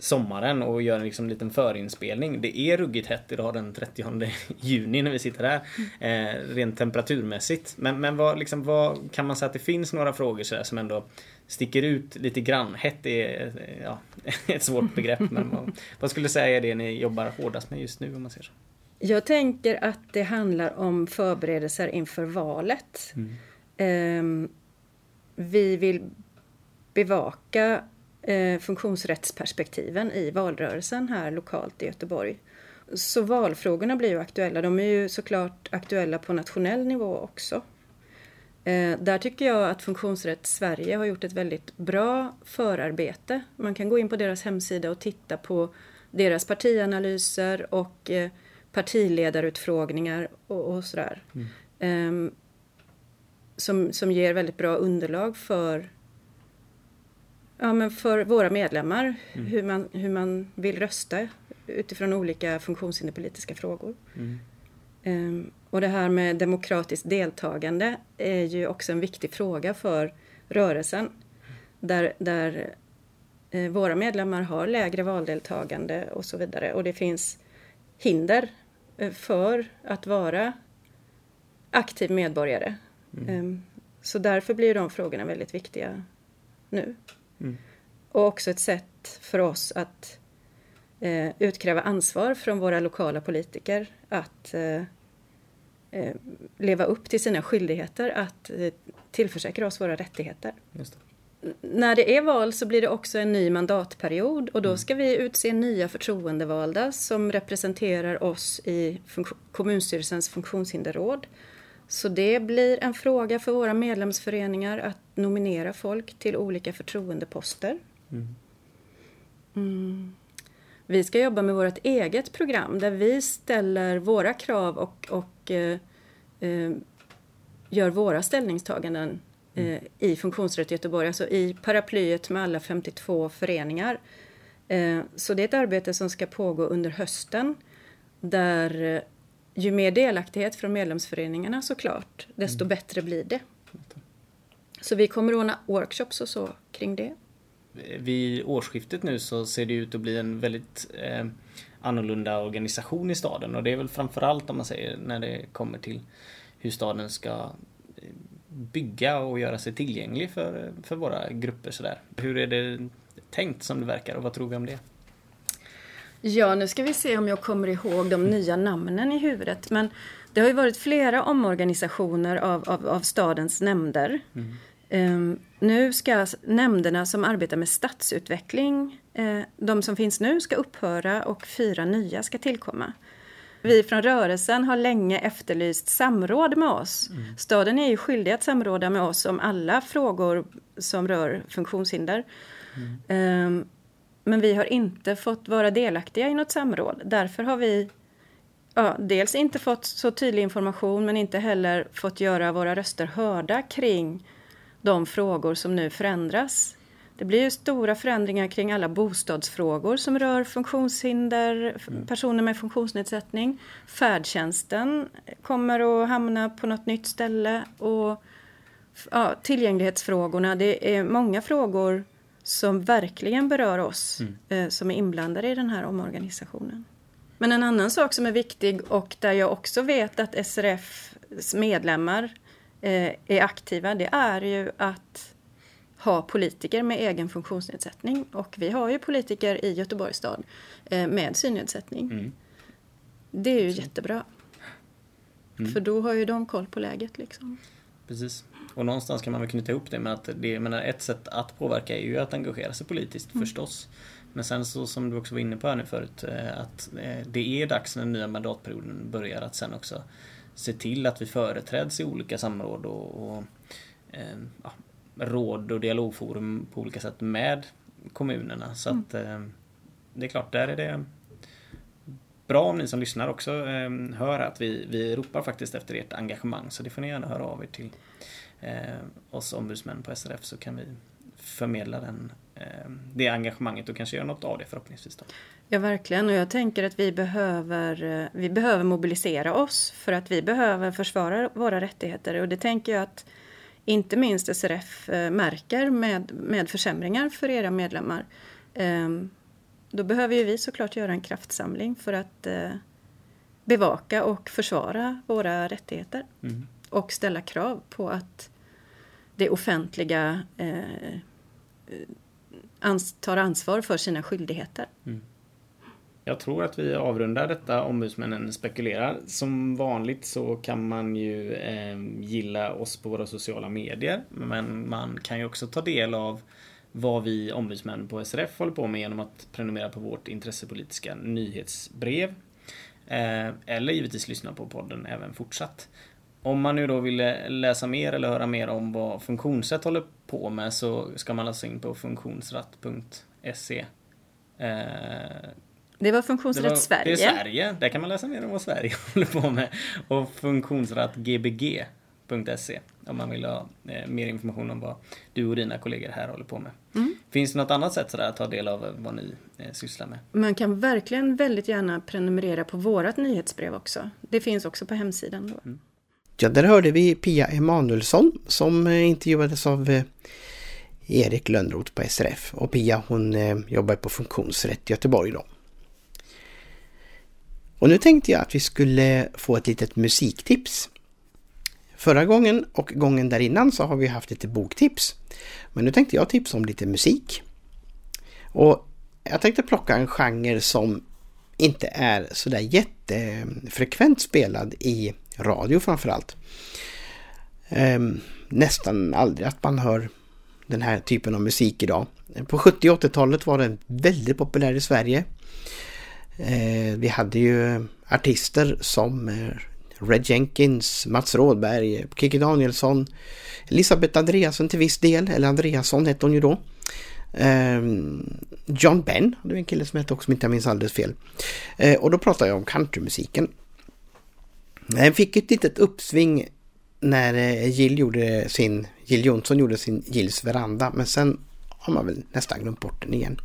Speaker 19: sommaren och gör en liksom liten förinspelning. Det är ruggigt hett idag den 30 juni när vi sitter här. Eh, rent temperaturmässigt. Men, men vad, liksom, vad kan man säga att det finns några frågor så där, som ändå sticker ut lite grann? Hett är eh, ja, ett svårt begrepp men vad, vad skulle du säga är det ni jobbar hårdast med just nu om man ser så?
Speaker 14: Jag tänker att det handlar om förberedelser inför valet. Ehm, vi vill bevaka eh, funktionsrättsperspektiven i valrörelsen här lokalt i Göteborg. Så valfrågorna blir ju aktuella. De är ju såklart aktuella på nationell nivå också. Eh, där tycker jag att Funktionsrätt Sverige har gjort ett väldigt bra förarbete. Man kan gå in på deras hemsida och titta på deras partianalyser och eh, partiledarutfrågningar och, och sådär. Ehm, som, som ger väldigt bra underlag för, ja, men för våra medlemmar,
Speaker 19: Mm.
Speaker 14: hur, man, hur man vill rösta utifrån olika funktionshinderpolitiska frågor.
Speaker 19: Mm.
Speaker 14: Ehm, och det här med demokratiskt deltagande är ju också en viktig fråga för rörelsen. Där, där eh, våra medlemmar har lägre valdeltagande och så vidare. Och det finns hinder eh, för att vara aktiv medborgare.
Speaker 19: Mm.
Speaker 14: Ehm, så därför blir de frågorna väldigt viktiga nu.
Speaker 19: Mm.
Speaker 14: Och också ett sätt för oss att eh, utkräva ansvar från våra lokala politiker att eh, eh, leva upp till sina skyldigheter att eh, tillförsäkra oss våra rättigheter.
Speaker 19: Det.
Speaker 14: När det är val så blir det också en ny mandatperiod och då ska vi utse nya förtroendevalda som representerar oss i funk- kommunstyrelsens funktionshinderråd. Så det blir en fråga för våra medlemsföreningar att nominera folk till olika förtroendeposter.
Speaker 19: Mm.
Speaker 14: Mm. Vi ska jobba med vårt eget program där vi ställer våra krav och, och eh, eh, gör våra ställningstaganden eh, i Funktionsrätt Göteborg, alltså i paraplyet med alla 52 föreningar. Eh, så det är ett arbete som ska pågå under hösten där eh, ju mer delaktighet från medlemsföreningarna såklart, desto bättre blir det. Så vi kommer ordna workshops och så kring det.
Speaker 19: Vid årsskiftet nu så ser det ut att bli en väldigt eh, annorlunda organisation i staden och det är väl framförallt om man säger när det kommer till hur staden ska eh, bygga och göra sig tillgänglig för, för våra grupper sådär. Hur är det tänkt som det verkar och vad tror vi om det?
Speaker 14: Ja, nu ska vi se om jag kommer ihåg de nya namnen i huvudet. Men det har ju varit flera omorganisationer av, av, av stadens nämnder. Ehm, nu ska nämnderna som arbetar med stadsutveckling, eh, de som finns nu ska upphöra och fyra nya ska tillkomma. Vi från rörelsen har länge efterlyst samråd med oss. Staden är ju skyldig att samråda med oss om alla frågor som rör funktionshinder. Ehm, men vi har inte fått vara delaktiga i något samråd. Därför har vi ja, dels inte fått så tydlig information men inte heller fått göra våra röster hörda kring de frågor som nu förändras. Det blir ju stora förändringar kring alla bostadsfrågor som rör funktionshinder, f- personer med funktionsnedsättning. Färdtjänsten kommer att hamna på något nytt ställe och ja, tillgänglighetsfrågorna. Det är många frågor som verkligen berör oss eh, som är inblandade i den här omorganisationen. Men en annan sak som är viktig och där jag också vet att SRFs medlemmar eh, är aktiva, det är ju att ha politiker med egen funktionsnedsättning. Och vi har ju politiker i Göteborgs stad eh, med synnedsättning.
Speaker 19: Mm.
Speaker 14: Det är ju jättebra.
Speaker 19: Mm.
Speaker 14: För då har ju de koll på läget liksom.
Speaker 19: Precis. Och någonstans kan man väl knyta ihop det med att det, menar, ett sätt att påverka är ju att engagera sig politiskt
Speaker 14: Mm.
Speaker 19: förstås. Men sen så som du också var inne på här nu förut eh, att eh, det är dags när den nya mandatperioden börjar att sen också se till att vi företräds i olika samråd och, och eh, ja, råd och dialogforum på olika sätt med kommunerna. Så att eh, det är klart, där är det bra om ni som lyssnar också eh, hör att vi, vi ropar faktiskt efter ert engagemang. Så det får ni gärna höra av er till eh, oss ombudsmän på SRF så kan vi förmedla den, eh, det engagemanget och kanske göra något av det förhoppningsvis. Då.
Speaker 14: Ja, verkligen. Och jag tänker att vi behöver, eh, vi behöver mobilisera oss för att vi behöver försvara våra rättigheter. Och det tänker jag att inte minst SRF eh, märker med, med försämringar för era medlemmar. Ehm, Då behöver ju vi såklart göra en kraftsamling för att eh, bevaka och försvara våra rättigheter.
Speaker 19: Mm.
Speaker 14: Och ställa krav på att det offentliga eh, ans- tar ansvar för sina skyldigheter.
Speaker 19: Jag tror att vi avrundar detta Ombudsmännen spekulerar. Som vanligt så kan man ju eh, gilla oss på våra sociala medier. Men man kan ju också ta del av vad vi ombudsmän på SRF håller på med genom att prenumerera på vårt intressepolitiska nyhetsbrev. Eh, eller givetvis lyssna på podden även fortsatt. Om man nu då vill läsa mer eller höra mer om vad Funktionsrätt håller på med så ska man läsa in på funktionsratt.se. Eh,
Speaker 14: det var Funktionsrätt
Speaker 19: det var-
Speaker 14: Sverige.
Speaker 19: Det är Sverige. Där kan man läsa mer om vad Sverige håller på med. Och www.funkhornsrätt.se om man vill ha eh, mer information om vad du och dina kollegor här håller på med.
Speaker 14: Mm.
Speaker 19: Finns det något annat sätt sådär att ta del av vad ni eh, sysslar med?
Speaker 14: Man kan verkligen väldigt gärna prenumerera på vårat nyhetsbrev också. Det finns också på hemsidan. Då.
Speaker 19: Mm.
Speaker 1: Ja, där hörde vi Pia Emanuelsson som eh, intervjuades av eh, Erik Lönnroth på SRF. Och Pia hon eh, jobbar på Funktionsrätt i Göteborg då. Och nu tänkte jag att vi skulle få ett litet musiktips. Förra gången och gången där innan så har vi haft lite boktips. Men nu tänkte jag tipsa om lite musik. Och jag tänkte plocka en genre som inte är sådär jättefrekvent spelad i radio framförallt. Ehm, nästan aldrig att man hör den här typen av musik idag. På 70 och 80-talet var den väldigt populär i Sverige. Eh, vi hade ju artister som eh, Red Jenkins, Mats Rådberg, Kikki Danielsson, Elisabeth Andreasson till viss del, eller Andreasson hette hon ju då. Ehm, John Ben, det är en kille som hette också, om inte jag minns alldeles fel. Eh, och då pratar jag om countrymusiken. Den fick ett litet uppsving när Jill, gjorde sin, Jill Johnson gjorde sin Jills veranda, men sen har man väl nästan glömt bort den igen.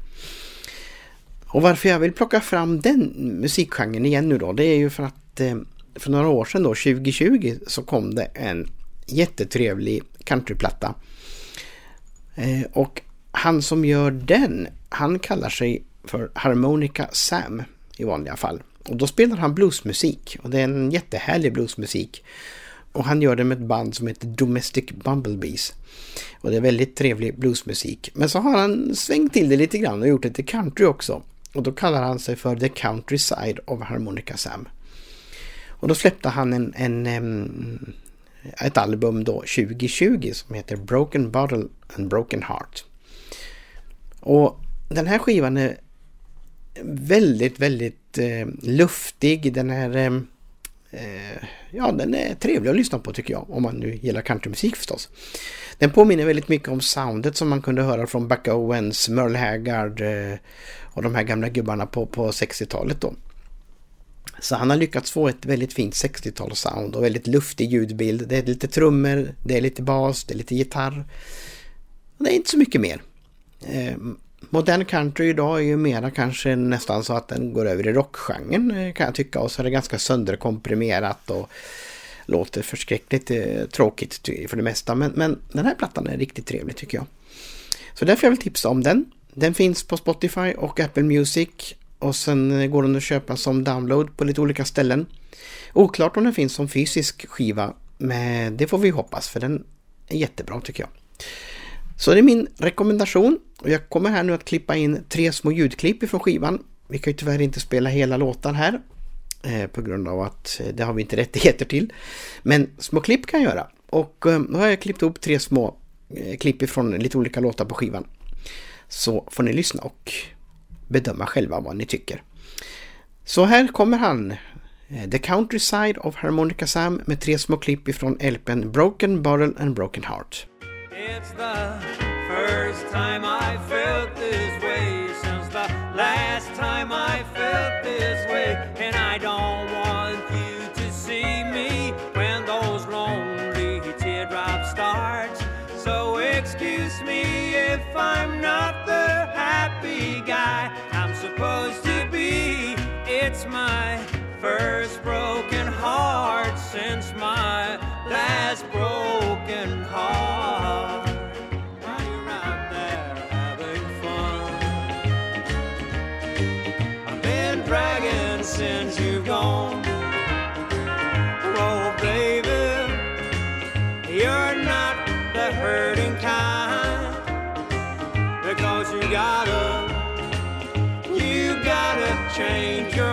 Speaker 1: Och varför jag vill plocka fram den musikgenren igen nu då, det är ju för att eh, för några år sedan då, 2020, så kom det en jättetrevlig countryplatta. Eh, och han som gör den, han kallar sig för Harmonica Sam i vanliga fall. Och då spelar han bluesmusik och det är en jättehärlig bluesmusik. Och han gör det med ett band som heter Domestic Bumblebees. Och det är väldigt trevlig bluesmusik. Men så har han svängt till det lite grann och gjort det till country också. Och då kallar han sig för The Countryside of Harmonica Sam. Och då släppte han en, en, en, ett album då 2020 som heter Broken Bottle and Broken Heart. Och den här skivan är väldigt, väldigt eh, luftig. Den är, eh, ja, den är trevlig att lyssna på tycker jag. Om man nu gillar countrymusik förstås. Den påminner väldigt mycket om soundet som man kunde höra från Buck Owens, Merle Haggard eh, och de här gamla gubbarna på, på 60-talet då. Så han har lyckats få ett väldigt fint 60-talssound och väldigt luftig ljudbild. Det är lite trummor, det är lite bas, det är lite gitarr. Det är inte så mycket mer. Eh, Modern country idag är ju mera kanske nästan så att den går över i rockgenren eh, kan jag tycka. Och så är det ganska sönderkomprimerat och låter förskräckligt eh, tråkigt för det mesta. Men, men den här plattan är riktigt trevlig tycker jag. Så därför jag vill tipsa om den. Den finns på Spotify och Apple Music. Och sen eh, går den att köpa som download på lite olika ställen. Oklart om den finns som fysisk skiva. Men det får vi hoppas för den är jättebra tycker jag. Så det är min rekommendation. Och jag kommer här nu att klippa in tre små ljudklipp ifrån skivan. Vi kan ju tyvärr inte spela hela låtar här. Eh, på grund av att eh, det har vi inte rättigheter till. Men små klipp kan jag göra. Och eh, då har jag klippt ihop tre små eh, klipp ifrån lite olika låtar på skivan. Så får ni lyssna och bedöma själva vad ni tycker. Så här kommer han. Eh, The Countryside of Harmonica Sam med tre små klipp ifrån LPn Broken Bottle and Broken Heart.
Speaker 20: It's the first time I felt this way since the last time I felt this way. And I don't want you to see me when those lonely teardrops start. So excuse me if I'm not the happy guy I'm supposed to be. It's my first broken heart since my last broken heart.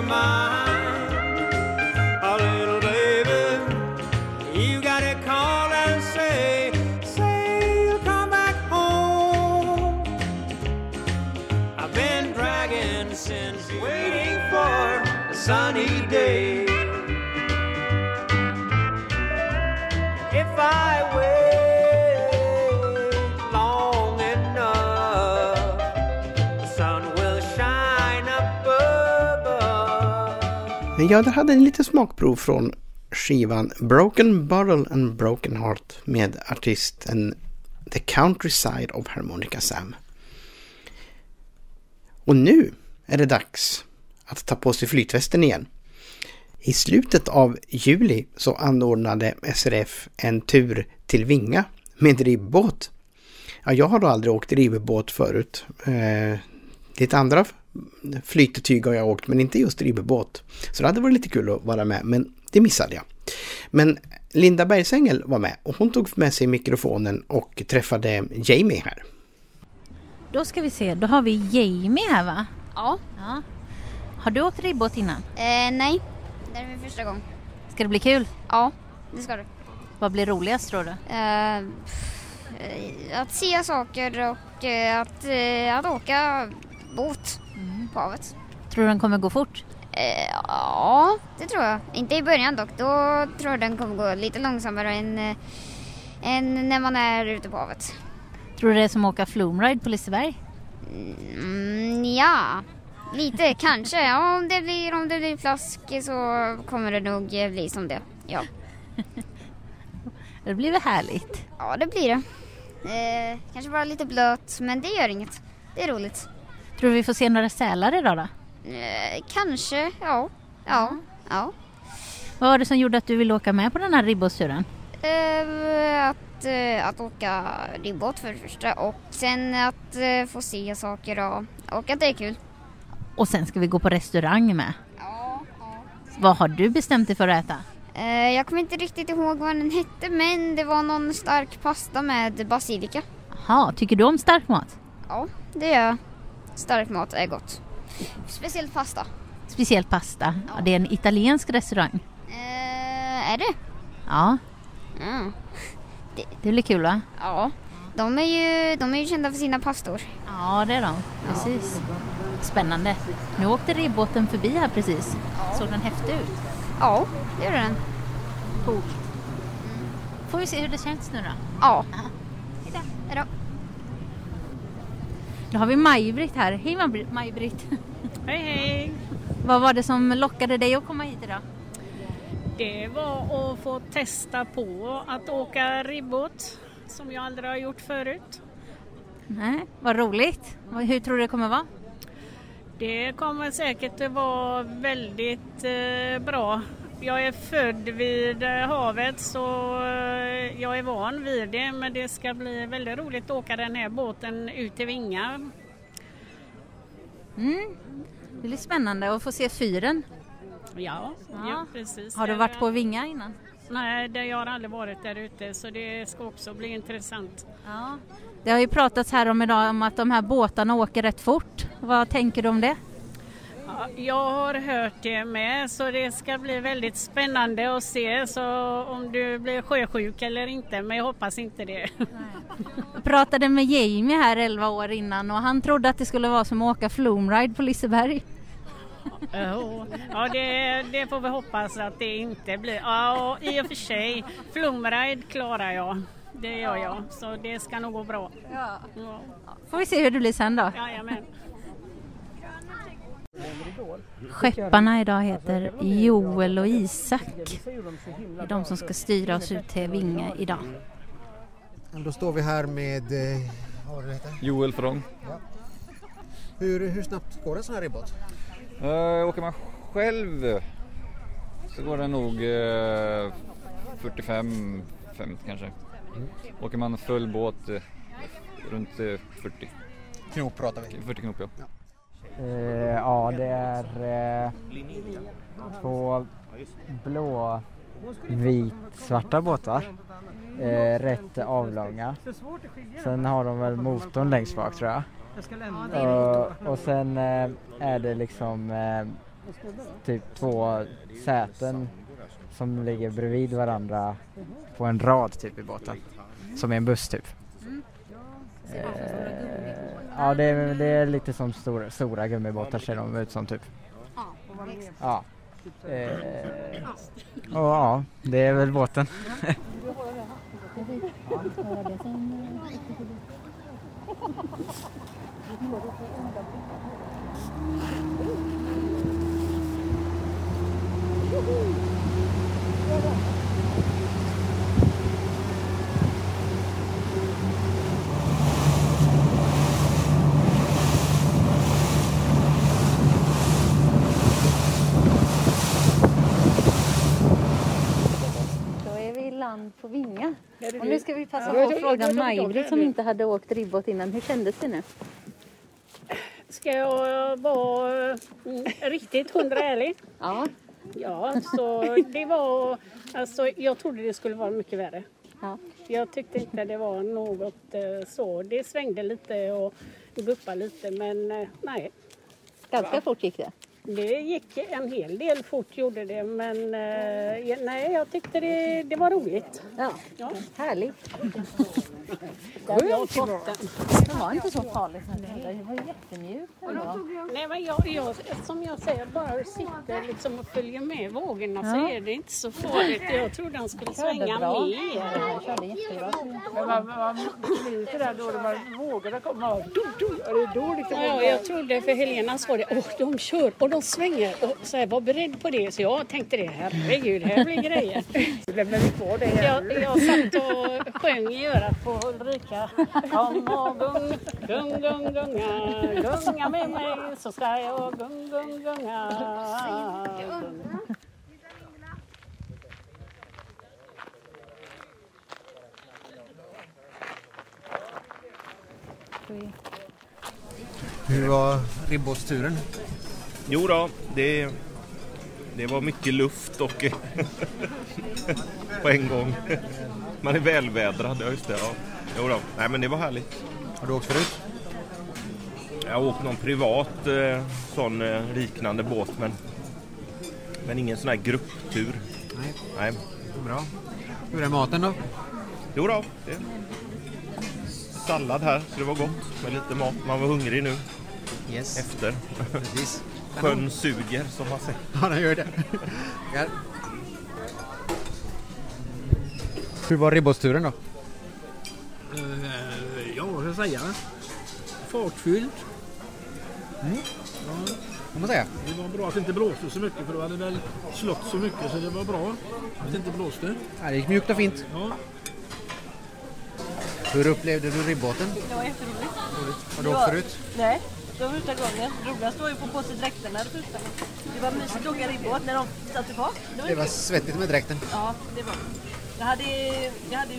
Speaker 20: my
Speaker 1: Ja, där hade ni lite smakprov från skivan Broken Bottle and Broken Heart med artisten The Countryside of Harmonica Sam. Och nu är det dags att ta på sig flytvästen igen. I slutet av juli så anordnade SRF en tur till Vinga med ribbåt. Ja, jag har då aldrig åkt ribbåt förut. Eh, ditt andra flytetyg har jag åkt men inte just ribbåt. Så det hade varit lite kul att vara med men det missade jag. Men Linda Bergsängel var med och hon tog med sig mikrofonen och träffade Jamie här.
Speaker 3: Då ska vi se, då har vi Jamie här va?
Speaker 17: Ja.
Speaker 3: ja. Har du åkt ribbåt innan?
Speaker 17: Eh, nej, det är min första gång.
Speaker 3: Ska det bli kul?
Speaker 17: Ja, det ska det.
Speaker 3: Vad blir roligast tror du?
Speaker 17: Eh, att se saker och eh, att, eh, att åka båt på havet.
Speaker 3: Tror du den kommer gå fort?
Speaker 17: Eh, ja, det tror jag. Inte i början dock. Då tror jag den kommer gå lite långsammare än, eh, än när man är ute på havet.
Speaker 3: Tror du det är som att åka flumride på Liseberg?
Speaker 17: Mm, ja, lite kanske. Ja, om det blir, om det blir flask så kommer det nog bli som det. Ja.
Speaker 3: Det blir väl härligt?
Speaker 17: Ja, det blir det. Eh, kanske bara lite blöt, men det gör inget. Det är roligt.
Speaker 3: Tror du vi får se några sälar idag då?
Speaker 17: Eh, kanske, ja. Ja, ja.
Speaker 3: Vad var det som gjorde att du ville åka med på den här ribbåtsturen?
Speaker 17: Eh, att, eh, att åka ribbåt för det första och sen att eh, få se saker och, och att det är kul.
Speaker 3: Och sen ska vi gå på restaurang med. Vad har du bestämt dig för att äta?
Speaker 17: Eh, jag kommer inte riktigt ihåg vad den hette men det var någon stark pasta med basilika.
Speaker 3: Jaha, tycker du om stark mat?
Speaker 17: Ja, det gör jag. Stark mat är gott. Speciellt pasta.
Speaker 3: Speciellt pasta. Ja, det är en italiensk restaurang.
Speaker 17: Eh, är det?
Speaker 3: Ja,
Speaker 17: Mm.
Speaker 3: det blir kul va?
Speaker 17: Ja, de är, ju, de är ju kända för sina pastor.
Speaker 3: Ja, det är de. Precis. Spännande. Nu åkte ribbåten förbi här precis. Såg den häftig ut?
Speaker 17: Ja, det gjorde den.
Speaker 3: Coolt. Får vi se hur det känns nu då?
Speaker 17: Ja. Hejdå.
Speaker 3: Då har vi Maj-Britt här. Hej Maj- Maj-Britt.
Speaker 21: Hej hej!
Speaker 3: Vad var det som lockade dig att komma hit idag?
Speaker 21: Det var att få testa på att åka ribbåt som jag aldrig har gjort förut.
Speaker 3: Nej, vad roligt. Hur tror du det kommer vara?
Speaker 21: Det kommer säkert att vara väldigt eh, bra. Jag är född vid eh, havet så eh, jag är van vid det men det ska bli väldigt roligt att åka den här båten ut till Vinga.
Speaker 3: Mm. Det blir spännande att få se fyren.
Speaker 21: Ja, ja. precis.
Speaker 3: Har du varit på Vinga innan?
Speaker 21: Nej, det, jag har aldrig varit där ute så det ska också bli intressant.
Speaker 3: Ja. Det har ju pratats här om idag om att de här båtarna åker rätt fort. Vad tänker du om det?
Speaker 21: Ja, Jag har hört det med så det ska bli väldigt spännande att se så om du blir sjösjuk eller inte men jag hoppas inte det.
Speaker 3: Jag pratade med Jamie här 11 år innan och han trodde att det skulle vara som att åka flumride på Liseberg.
Speaker 21: Ja, det, det får vi hoppas att det inte blir. Ja, i och för sig, flumride klarar jag. Det gör jag, så det ska nog gå bra.
Speaker 3: Ja. Får vi se hur det blir sen då.
Speaker 21: Jajamän.
Speaker 3: Skepparna idag heter Joel och Isak. Det är de som ska styra oss ut till Vinge idag.
Speaker 18: Då står vi här med, eh, vad det heter?
Speaker 22: Joel Frång.
Speaker 18: Ja. Hur, hur snabbt går en sån här ribbåt?
Speaker 22: Uh, åker man själv så går det nog uh, 45-50 kanske. Åker man full båt eh, runt eh, 40.
Speaker 18: Knop pratar vi.
Speaker 22: 40 knop ja.
Speaker 23: Eh, ja, det är eh, två blå, vit, svarta båtar. Eh, rätt avlånga. Sen har de väl motorn längst bak tror jag. Och, och sen eh, är det liksom eh, typ två säten som ligger bredvid varandra på en rad typ i båten. Som är en buss typ. Ja det är, det är lite som stora, stora gummibåtar ser de ut som typ. Ja. Eh, och ja, det är väl båten.
Speaker 3: man får vinga.
Speaker 21: Är det
Speaker 3: Och nu ska vi passa på att fråga
Speaker 21: tror
Speaker 3: som inte hade åkt ribbåt innan. Hur kändes det nu?
Speaker 21: Ska jag vara mm, riktigt hundra ärlig?
Speaker 3: Ja.
Speaker 21: Ja, så det var... Alltså, jag trodde det skulle vara mycket värre.
Speaker 3: Ja.
Speaker 21: Jag tyckte inte det var något eh, så. Det svängde lite och guppade lite, men eh, nej.
Speaker 3: Ganska fort gick det.
Speaker 21: Det gick en hel del fort gjorde det, men eh, nej, jag tyckte det, det var roligt.
Speaker 3: Ja, härligt.
Speaker 21: Den.
Speaker 3: Den var inte så farlig som det heller. Det var jättemjukt ändå.
Speaker 21: Nej, men jag, jag, som jag säger, bara sitter liksom och följer med vågorna så
Speaker 3: Ja.
Speaker 21: är det inte så farligt. Jag trodde han skulle svänga
Speaker 3: bra.
Speaker 21: mer.
Speaker 3: Jag körde jättebra.
Speaker 7: Men man, man sliter där då när man, vågorna kommer. och Du, du, ja, det är då liksom
Speaker 21: Ja, jag trodde för Helena sa det, åh de kör och de svänger. Och så jag var beredd på det så jag tänkte det, herregud, här blir grejer.
Speaker 7: Det här
Speaker 21: Jag, jag satt och sjöng i örat på Ulrika. Kom och gung, gung, gung, gunga, gunga med mig så ska jag gung, gung, gunga. Gung.
Speaker 18: Hur var ribbåtsturen?
Speaker 24: Jo då, det, det var mycket luft och på en gång. Man är välvädrad, ja just det. Ja. Jo då. Nej men det var härligt.
Speaker 18: Har du åkt förut?
Speaker 24: Jag har åkt någon privat eh, sån eh, liknande båt men, men ingen sån här grupptur.
Speaker 18: Nej.
Speaker 24: Nej.
Speaker 18: Bra. Hur är maten då?
Speaker 24: Jo då, det sallad här så det var gott med lite mat. Man var hungrig nu.
Speaker 18: Yes.
Speaker 24: Efter.
Speaker 18: Precis.
Speaker 24: Sjön suger som man säger.
Speaker 18: Ja, den gör det. Ja. Hur var ribbåtsturen då?
Speaker 10: Eh, ja, vad ska jag säga? Fartfylld.
Speaker 18: Mm.
Speaker 10: Ja,
Speaker 18: Får man säga.
Speaker 10: det var bra att det inte blåste så mycket för det hade väl slått så mycket så det var bra att det inte blåste.
Speaker 18: Ja, det gick mjukt och fint.
Speaker 10: Ja.
Speaker 18: Hur upplevde du ribbåten?
Speaker 25: Det var jätteroligt.
Speaker 18: Har du
Speaker 25: Det
Speaker 18: åkt
Speaker 25: var-
Speaker 18: förut?
Speaker 25: Nej, det var första gången. Roligast var ju få på sig dräkterna det första. Det var mysigt att åka ribbåt när de satte fart.
Speaker 18: Det var
Speaker 25: kul.
Speaker 18: svettigt med dräkten.
Speaker 25: Ja, det var Jag hade, jag hade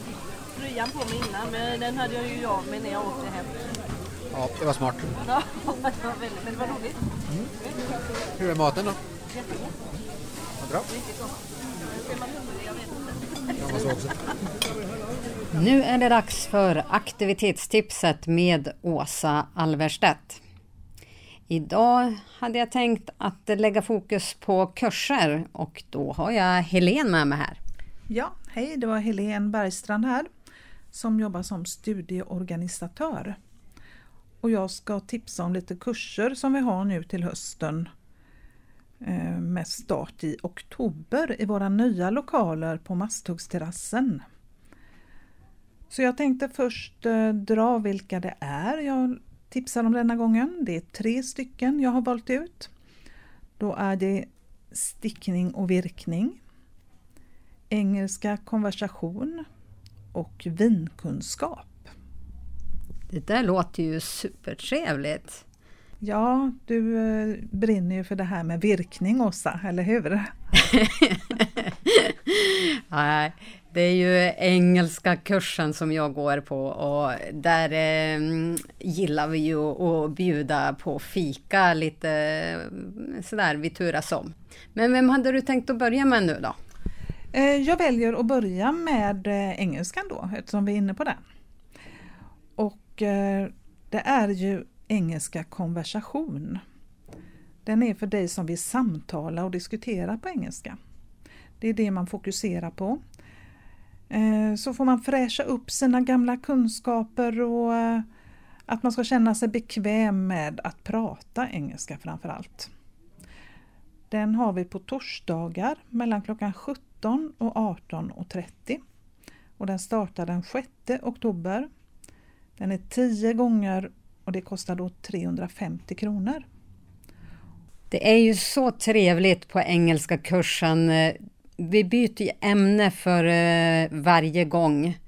Speaker 25: tröjan på mig innan men den hade jag ju av mig när jag åkte hem.
Speaker 18: Ja, det var smart.
Speaker 25: Ja, det var väldigt, men det var roligt.
Speaker 18: Hur är maten då?
Speaker 25: Jättegott.
Speaker 18: Vad bra.
Speaker 25: Riktigt gott. Är man hungrig? Jag vet inte.
Speaker 18: Jag måste också.
Speaker 26: Nu är det dags för aktivitetstipset med Åsa Alverstedt. Idag hade jag tänkt att lägga fokus på kurser och då har jag Helen med mig här.
Speaker 27: Ja, hej, det var Helene Bergstrand här som jobbar som studieorganisatör. Och jag ska tipsa om lite kurser som vi har nu till hösten eh, med start i oktober i våra nya lokaler på Masthuggsterrassen. Så jag tänkte först eh, dra vilka det är jag tipsar om denna gången. Det är tre stycken jag har valt ut. Då är det stickning och virkning, engelska konversation och vinkunskap.
Speaker 26: Det där låter ju supertrevligt.
Speaker 27: Ja, du eh, brinner ju för det här med virkning Åsa, eller hur?
Speaker 26: Nej, det är ju engelska kursen som jag går på och där eh, gillar vi ju att bjuda på fika lite eh, sådär vi turas om. Men vem hade du tänkt att börja med nu då?
Speaker 27: Eh, jag väljer att börja med eh, engelskan då, eftersom vi är inne på den. Och eh, det är ju engelska konversation. Den är för dig som vill samtala och diskutera på engelska. Det är det man fokuserar på. Så får man fräscha upp sina gamla kunskaper och att man ska känna sig bekväm med att prata engelska framför allt. Den har vi på torsdagar mellan klockan 17 och 18.30 och den startar den 6 oktober. Den är 10 gånger och det kostar då 350 kronor.
Speaker 26: Det är ju så trevligt på engelska kursen. Vi byter ju ämne för eh, varje gång.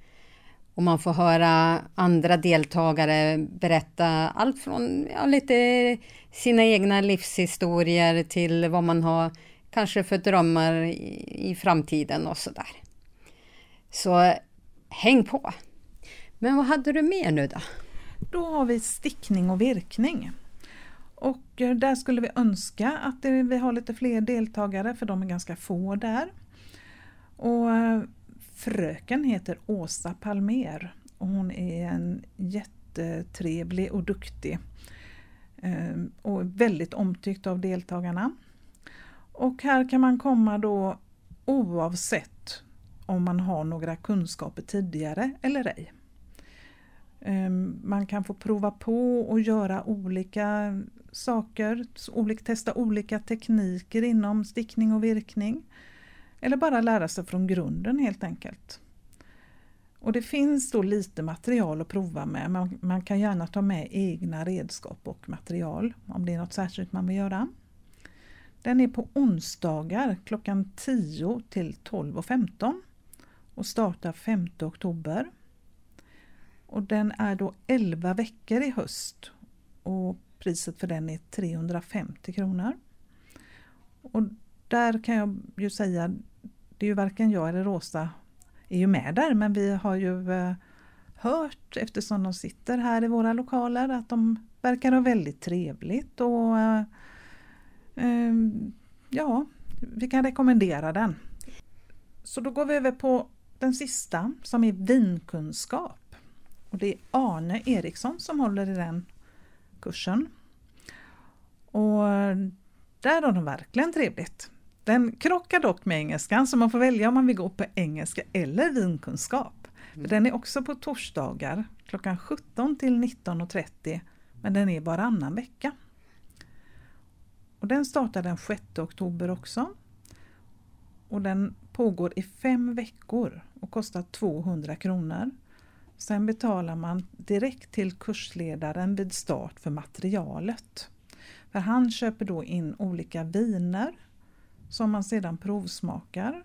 Speaker 26: Och man får höra andra deltagare berätta allt från ja, lite sina egna livshistorier till vad man har kanske för drömmar i, i framtiden och sådär. Så häng på! Men vad hade du mer nu då?
Speaker 27: Då har vi stickning och virkning. Och eh, där skulle vi önska att det- vi har lite fler deltagare för de är ganska få där. Och eh, fröken heter Åsa Palmer och hon är en jättetrevlig och duktig eh, och väldigt omtyckt av deltagarna. Och här kan man komma då oavsett om man har några kunskaper tidigare eller ej. Ehm, man kan få prova på och göra olika saker, testa olika tekniker inom stickning och virkning. Eller bara lära sig från grunden helt enkelt. Och det finns då lite material att prova med. Man, man kan gärna ta med egna redskap och material om det är något särskilt man vill göra. Den är på onsdagar klockan 10 till 12.15 och startar 5 oktober. Och den är då 11 veckor i höst och priset för den är 350 kronor. Och där kan jag ju säga, det är ju varken jag eller Rosa är ju med där men vi har ju eh, hört eftersom de sitter här i våra lokaler att de verkar ha väldigt trevligt och eh, Ehm, ja, vi kan rekommendera den. Så då går vi över på den sista som är vinkunskap. Och det är Arne Eriksson som håller i den kursen. Och där har de verkligen trevligt. Den krockar dock med engelskan så man får välja om man vill gå på engelska eller vinkunskap. Mm. Den är också på torsdagar klockan 17 till 19.30 men den är varannan vecka. Och den startar den 6 oktober också. Och den pågår i fem veckor och kostar 200 kronor. Sen betalar man direkt till kursledaren vid start för materialet. För han köper då in olika viner som man sedan provsmakar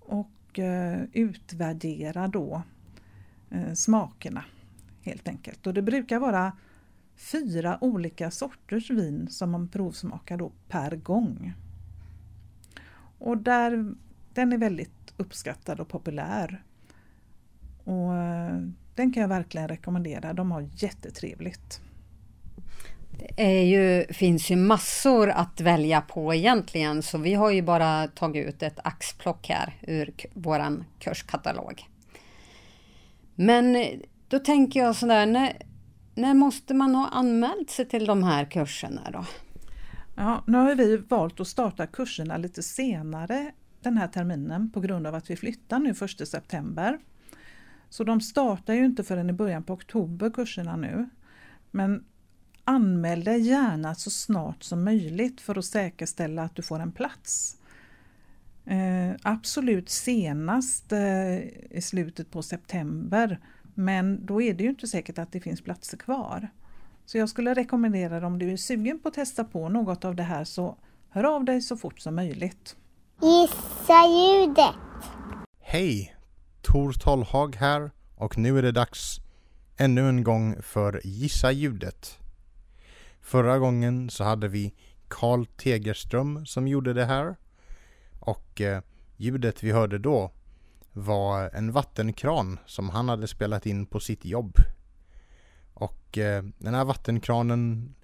Speaker 27: och eh, utvärderar då eh, smakerna helt enkelt. Och det brukar vara fyra olika sorters vin som man provsmakar då per gång. Och där, den är väldigt uppskattad och populär. Och eh, den kan jag verkligen rekommendera. De har jättetrevligt.
Speaker 26: Det är ju, finns ju massor att välja på egentligen så vi har ju bara tagit ut ett axplock här ur vår våran kurskatalog. Men då tänker jag sådär, när, när måste man ha anmält sig till de här kurserna då?
Speaker 27: Ja, nu har vi valt att starta kurserna lite senare den här terminen på grund av att vi flyttar nu 1 september. Så de startar ju inte förrän i början på oktober kurserna nu. Men anmäl dig gärna så snart som möjligt för att säkerställa att du får en plats. Eh, absolut senast eh, i slutet på september men då är det ju inte säkert att det finns platser kvar. Så jag skulle rekommendera om du är sugen på att testa på något av det här så hör av dig så fort som möjligt.
Speaker 28: Gissa ljudet.
Speaker 18: Hej! Tor Tollhag här och nu är det dags ännu en gång för Gissa ljudet. Förra gången så hade vi Karl Tegerström som gjorde det här och eh, ljudet vi hörde då var en vattenkran som han hade spelat in på sitt jobb. Och eh, den här vattenkranen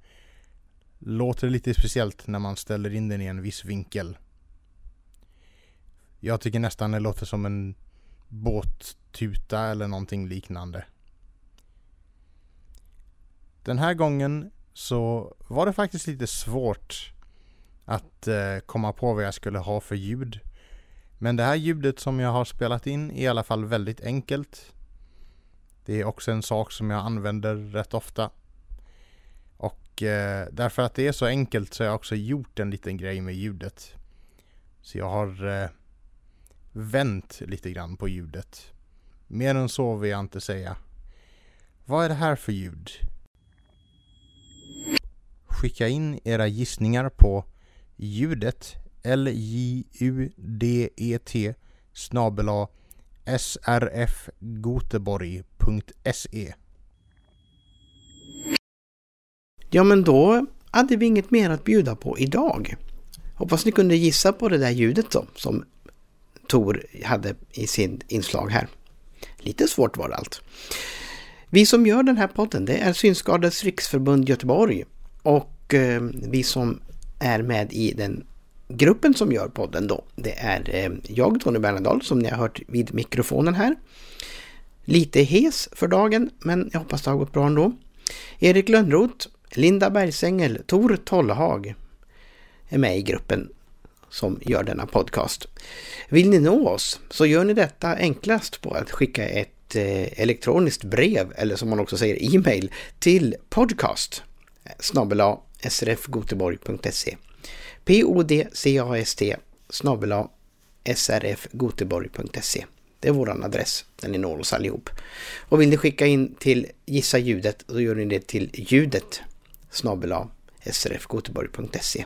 Speaker 18: låter lite speciellt när man ställer in den i en viss vinkel. Jag tycker nästan det låter som en båttuta eller någonting liknande. Den här gången så var det faktiskt lite svårt att eh, komma på vad jag skulle ha för ljud. Men det här ljudet som jag har spelat in är i alla fall väldigt enkelt. Det är också en sak som jag använder rätt ofta. Och eh, därför att det är så enkelt så har jag också gjort en liten grej med ljudet. Så jag har eh, vänt lite grann på ljudet. Mer än så vill jag inte säga. Vad är det här för ljud? Skicka in era gissningar på ljudet L-J-U-D-E-T snabela srfgoteborg.se
Speaker 1: Ja, men då hade vi inget mer att bjuda på idag. Hoppas ni kunde gissa på det där ljudet då, som Tor hade i sin inslag här. Lite svårt var det allt. Vi som gör den här podden det är Synskadades riksförbund Göteborg och eh, vi som är med i den gruppen som gör podden då. Det är eh, jag, Tony Bernadal, som ni har hört vid mikrofonen här. Lite hes för dagen, men jag hoppas det har gått bra ändå. Erik Lönnroth, Linda Bergsängel, Tor Tollhag är med i gruppen som gör denna podcast. Vill ni nå oss så gör ni detta enklast på att skicka ett eh, elektroniskt brev eller som man också säger e-mail till podcast srfgoteborg.se podcast snabel srfgoteborg.se Det är vår adress där ni når oss allihop. Och vill ni skicka in till Gissa ljudet, då gör ni det till ljudet snabel srfgoteborg.se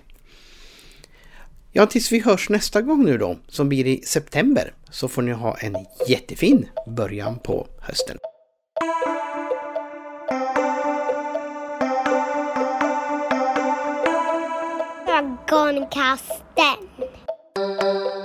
Speaker 1: Ja, tills vi hörs nästa gång nu då, som blir i september, så får ni ha en jättefin början på hösten.
Speaker 28: Gone Cast 10.